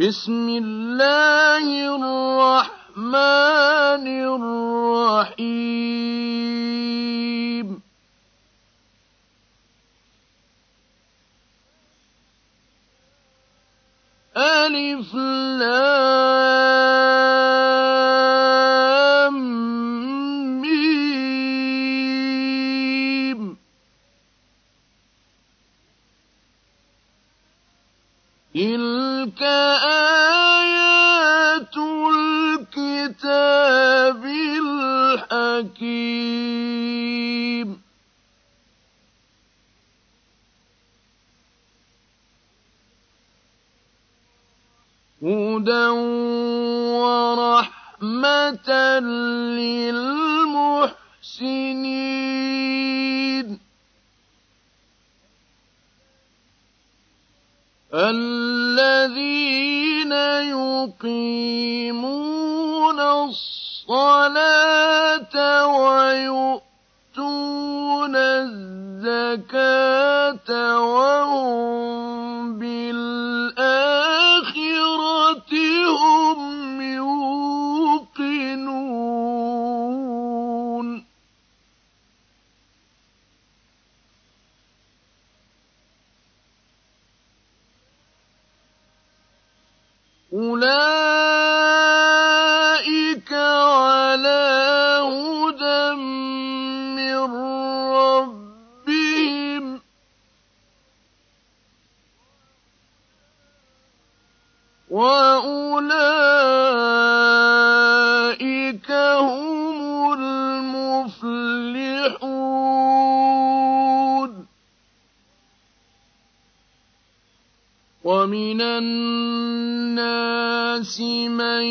بسم الله الرحمن الرحيم. ألف الحكيم هدى ورحمة للمحسنين. الذين يقيمون الصلاة ويؤتون الزكاة وهم ومن الناس من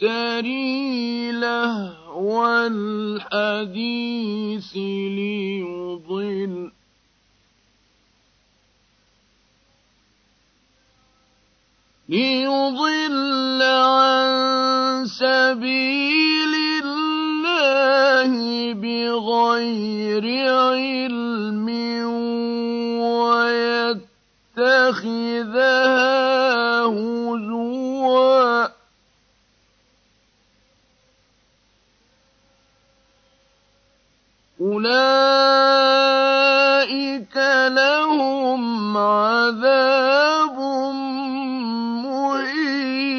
يشتري لهو الحديث ليضل ليضل عن سبيل الله بغير علم عذاب مهين.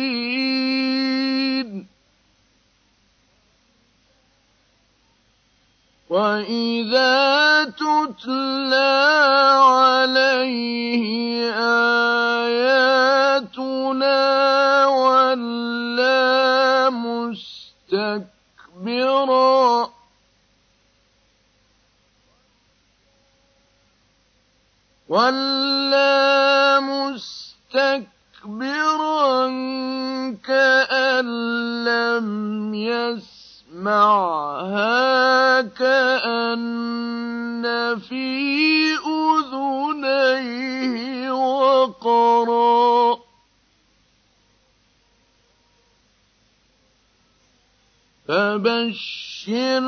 وإذا تتلى عليه آياتنا ولى مستكبرا كأن لم يسمعها كأن في أذنيه وقرا فبشره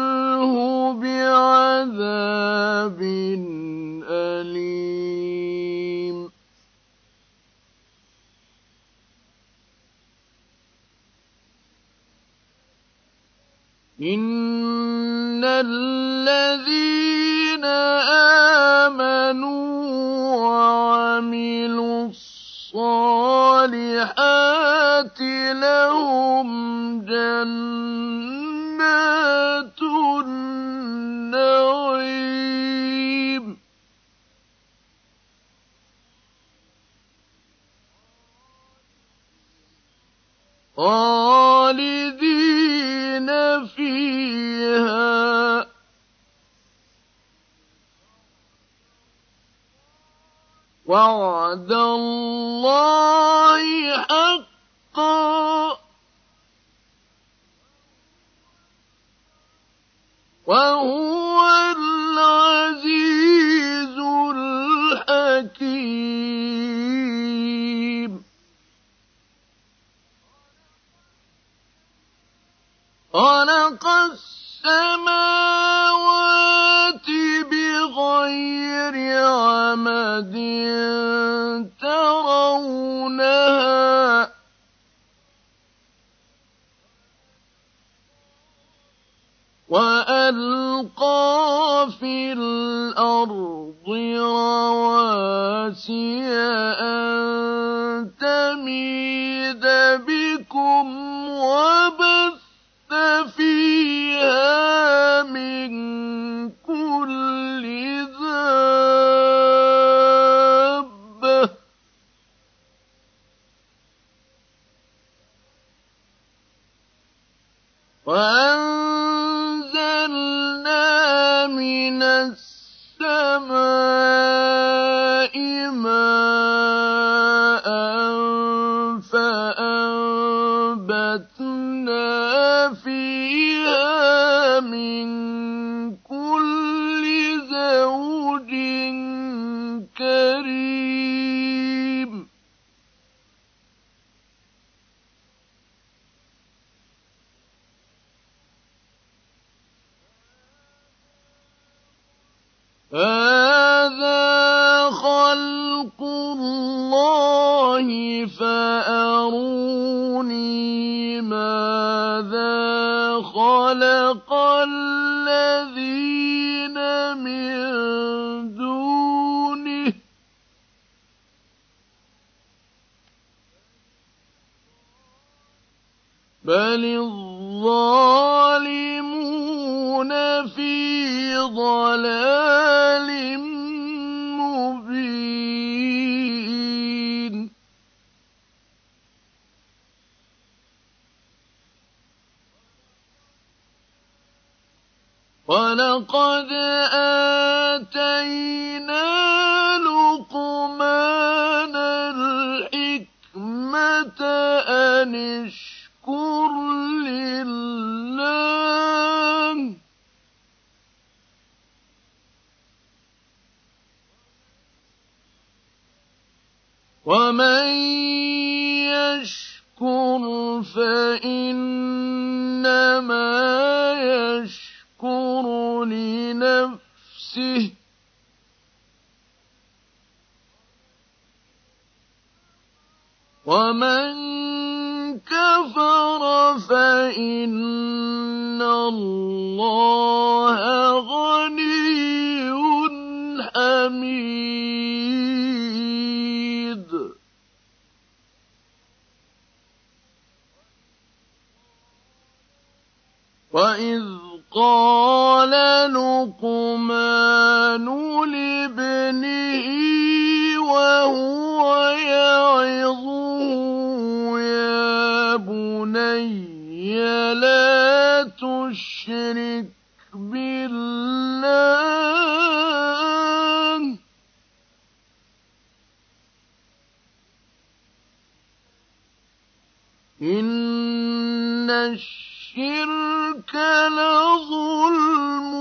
إن الذين آمنوا وعملوا الصالحات لهم جنات وعد الله حقا وهو عَمَدٍ تَرَوْنَهَا ۖ. وألقى في الأرض رواسي أن تميد بكم وبر Well, الذين من دونه بل فإنما يشكر لنفسه. ومن كفر فإن الله غني حميد. وإذ قال لقمان لابنه وهو يعظه يا بني لا تشرك بالله إن الشرك لظلم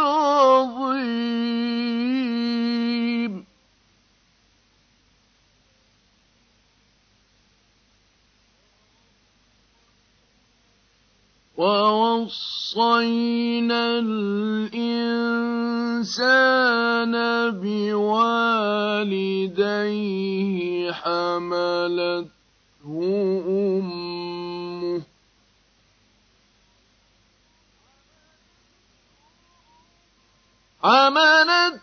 عظيم. ووصينا الإنسان بوالديه حملته أمه حملته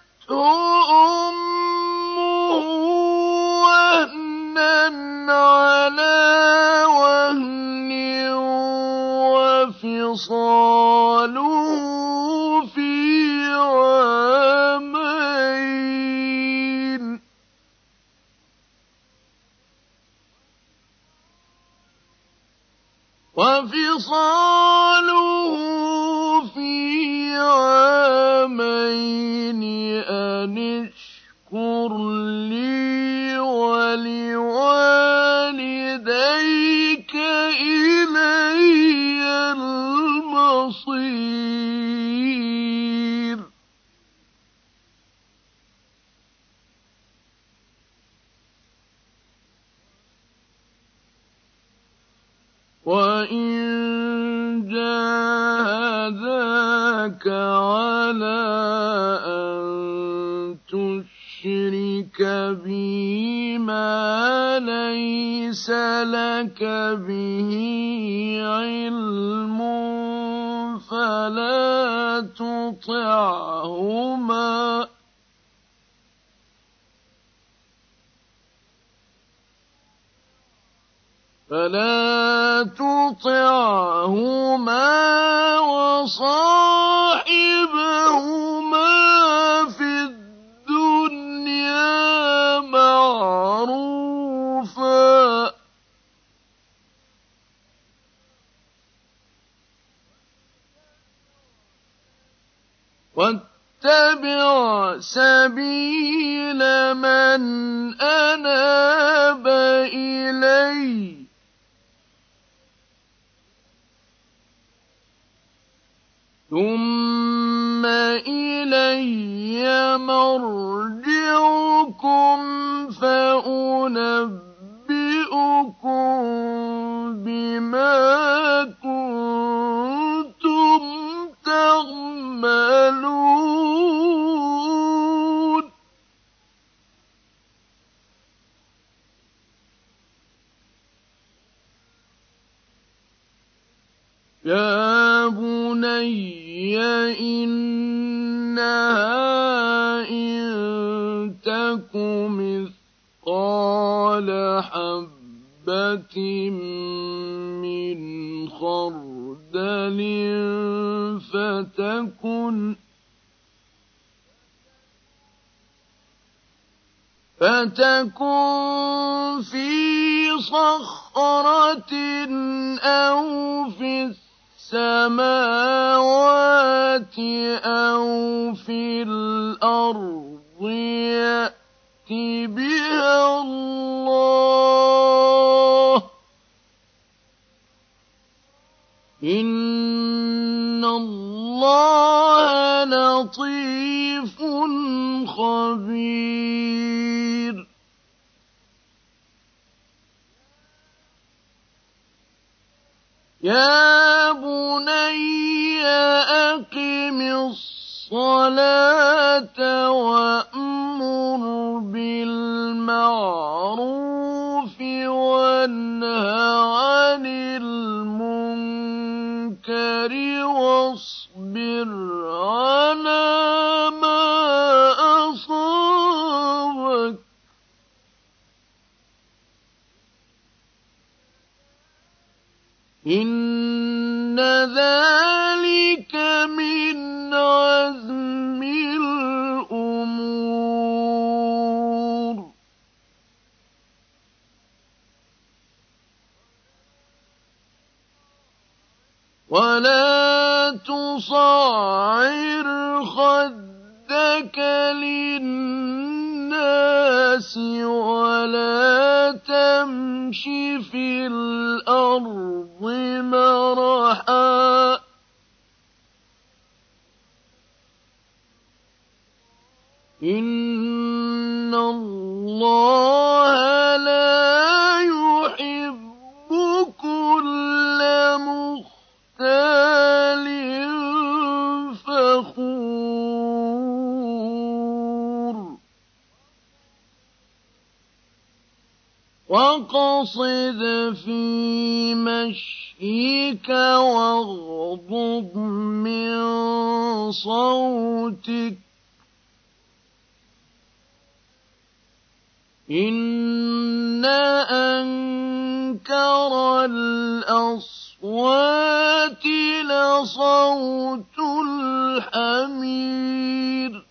أمه وهنا على وهن وفصاله في عامين. وفصاله لك به علم فلا تطعهما فلا تطعهما وصاحبهما واتبع سبيل من أناب إليّ. ثم إلي مرجعكم السماوات أو في الأرض يأت بها الله إن الله لطيف خبير يا بني أقم الصلاة وأمر بالمعروف وانه عن المنكر واصبر على ما أصابك. إن ذلك تصعر خدك للناس ولا تمش في الأرض. وقصد في مشيك واغضب من صوتك. إن أنكر الأصوات لصوت الحمير.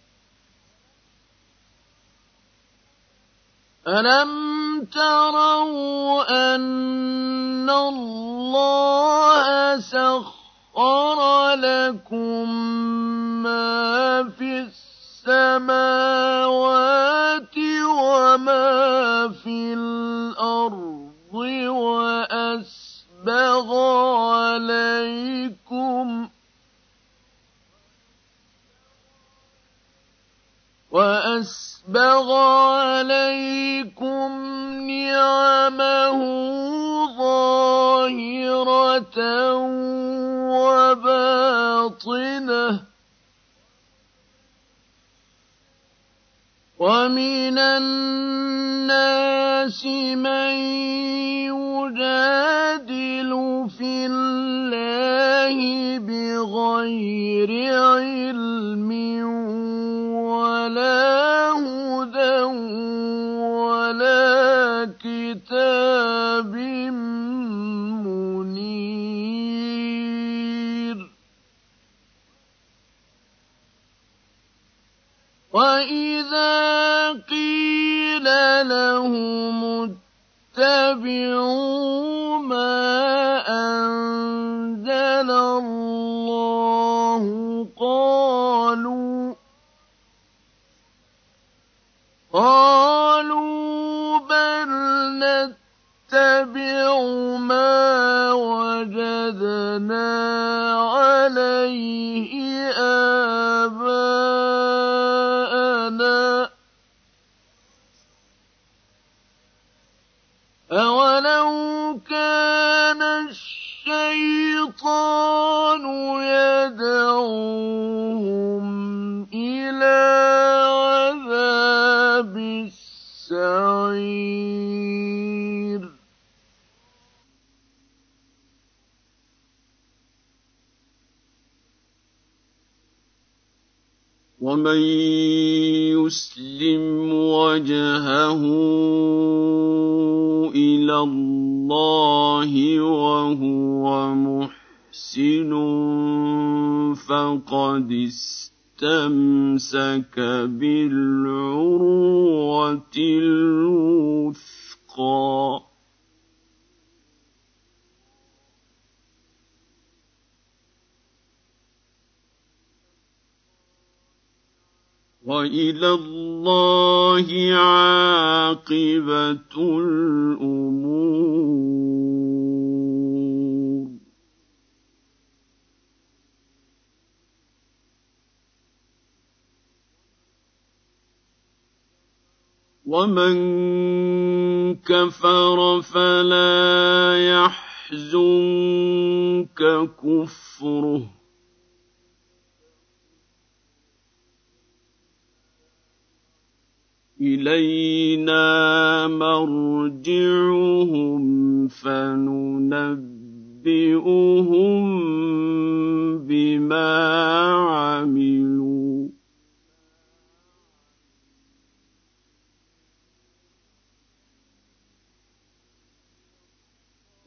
ألم تروا أن الله سخر لكم ما في السماوات وما في الأرض وأسبغ عليكم وأسبغ عليكم نعمه ظاهرة وباطنة ومن الناس من يجادل في الله بغير علم وإذا قيل لهم اتبعوا يسلم وجهه إلى الله وهو محسن فقد استمسك بالعروة الوثقى. وإلى الله عاقبة الأمور. ومن كفر فلا يحزنك كفره. إلينا مرجعهم فننبئهم بما عملوا.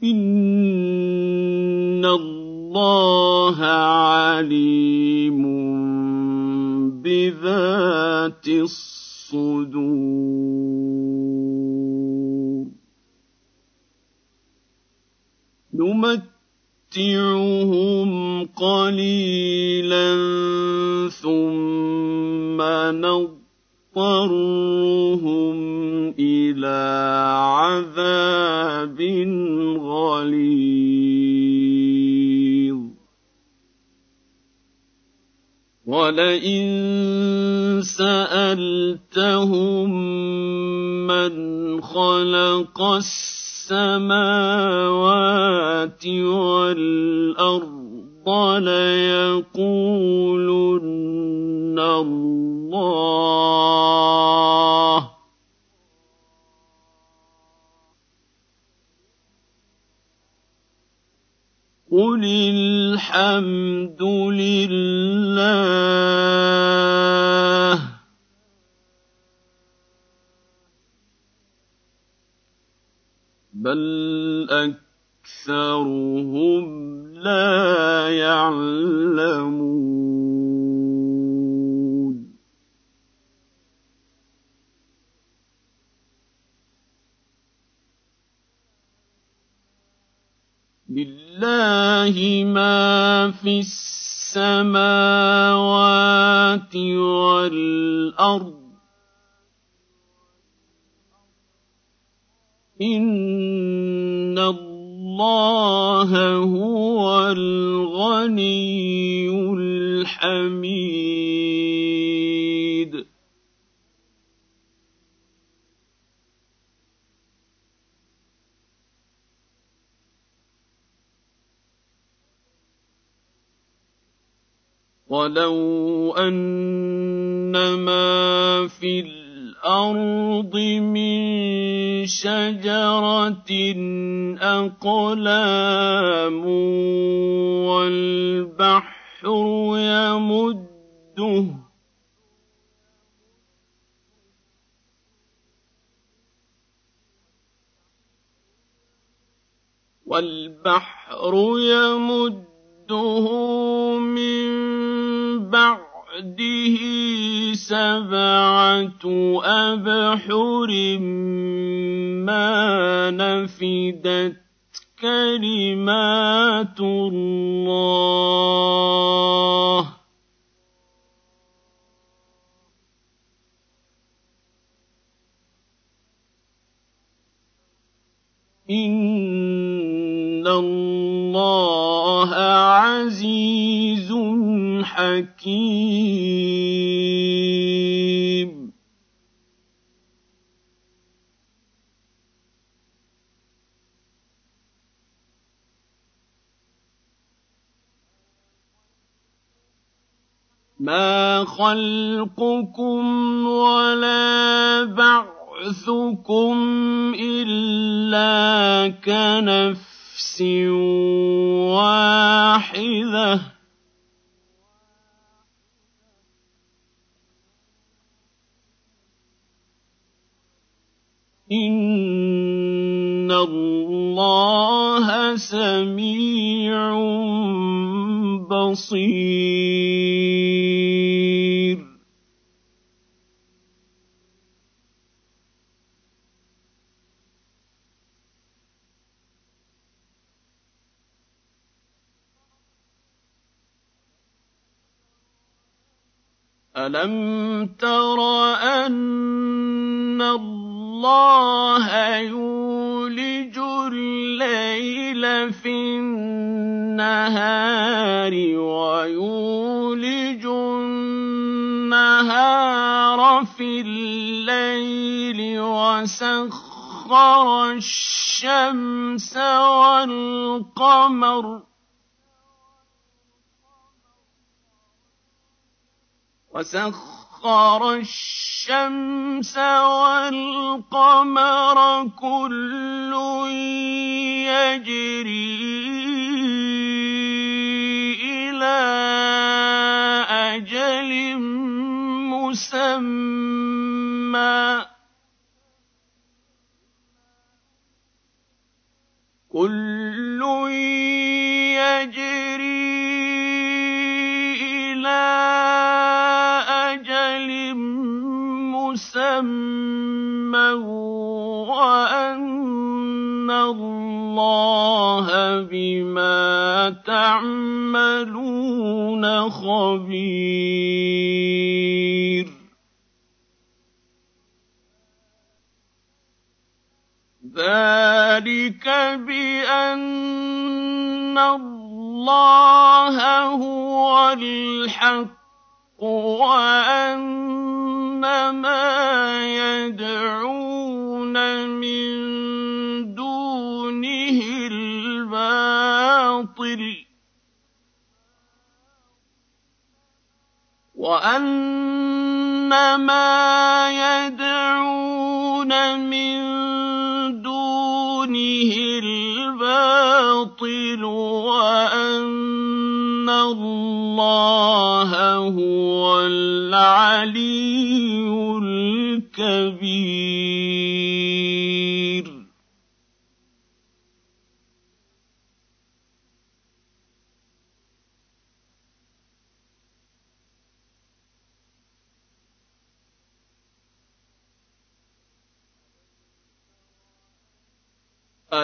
إن الله عليم بذات الصدور الصدور. نمتعهم قليلا ثم نضطرهم إلى عذاب غليظ. ولئن سالتهم من خلق السماوات والارض ليقولن الله قل الحمد لله. بل اكثرهم لا يعلمون. لله ما في السماوات والأرض. إن الله هو الغني الحميد. ولو أن ما في الأرض من شجرة أقلام والبحر يمده والبحر يمده من بعده سبعة أبحر ما نفدت كلمات الله. إن الله عزيز حكيم. ما خلقكم ولا بعثكم إلا كنفس واحدة. إن الله سميع بصير ألم تر أن الله الله يولج الليل في النهار ويولج النهار في الليل وسخر الشمس والقمر وسخر سخر الشمس والقمر كل يجري إلى أجل مسمى. كل يجري خبير. ذلك بأن الله هو الحق وأن ما يدعون وأن ما يدعون من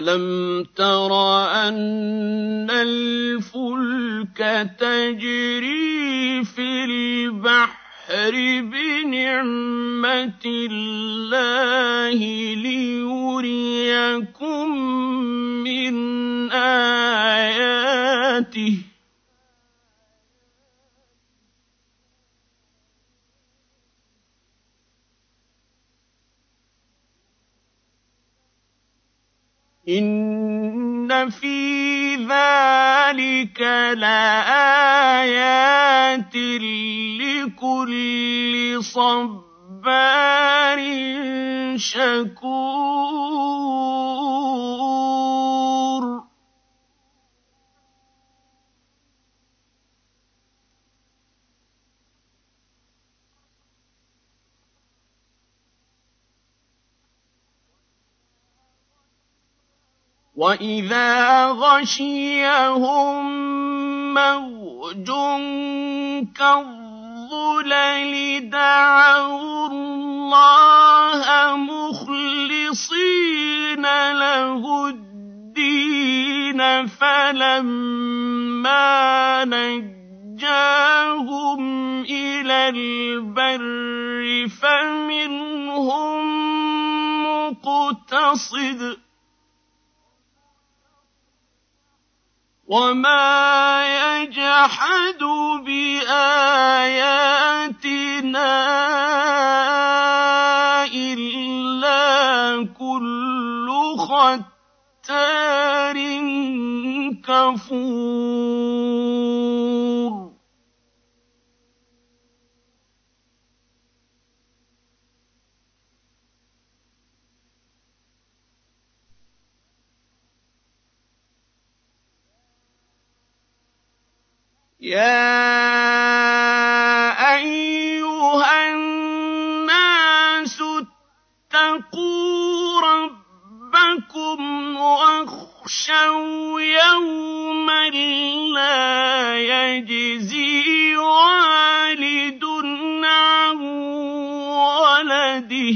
ألم تر أن الفلك تجري في البحر بنعمة الله ليريكم من آياته إن في ذلك لآيات لكل صبار شكور وإذا غشيهم موج كالظلل دعوا الله مخلصين له الدين فلما نجاهم إلى البر فمنهم مقتصد وما يجحد بآياتنا إلا كل ختار كفور يا أيها الناس اتقوا ربكم واخشوا يوما لا يجزي والد عن ولده.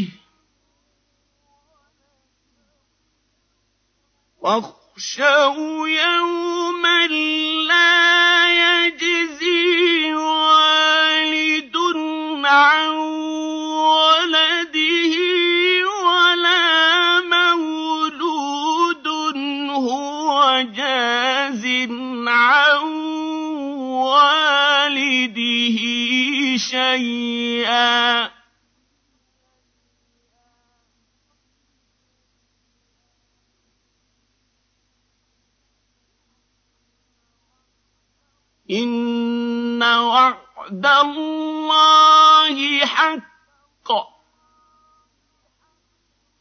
واخشوا يوما شيئا. إن وعد الله حق.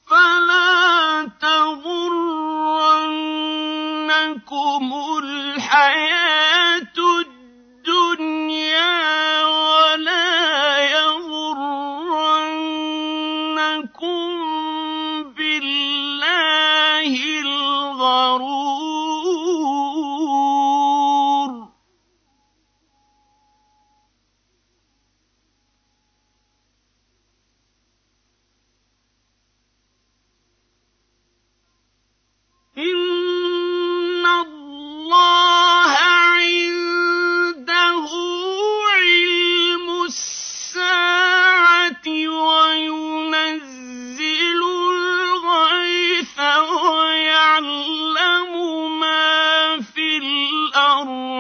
فلا تغرنكم الحياة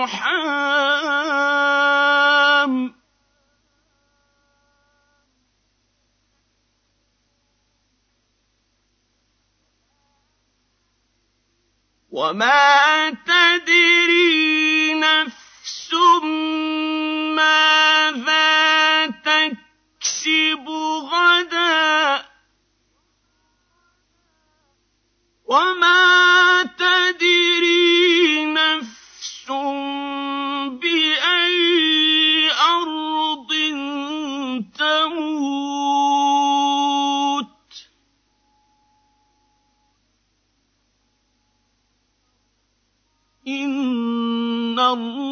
الأرحام وما تدري نفس ماذا تكسب غدا. وما الله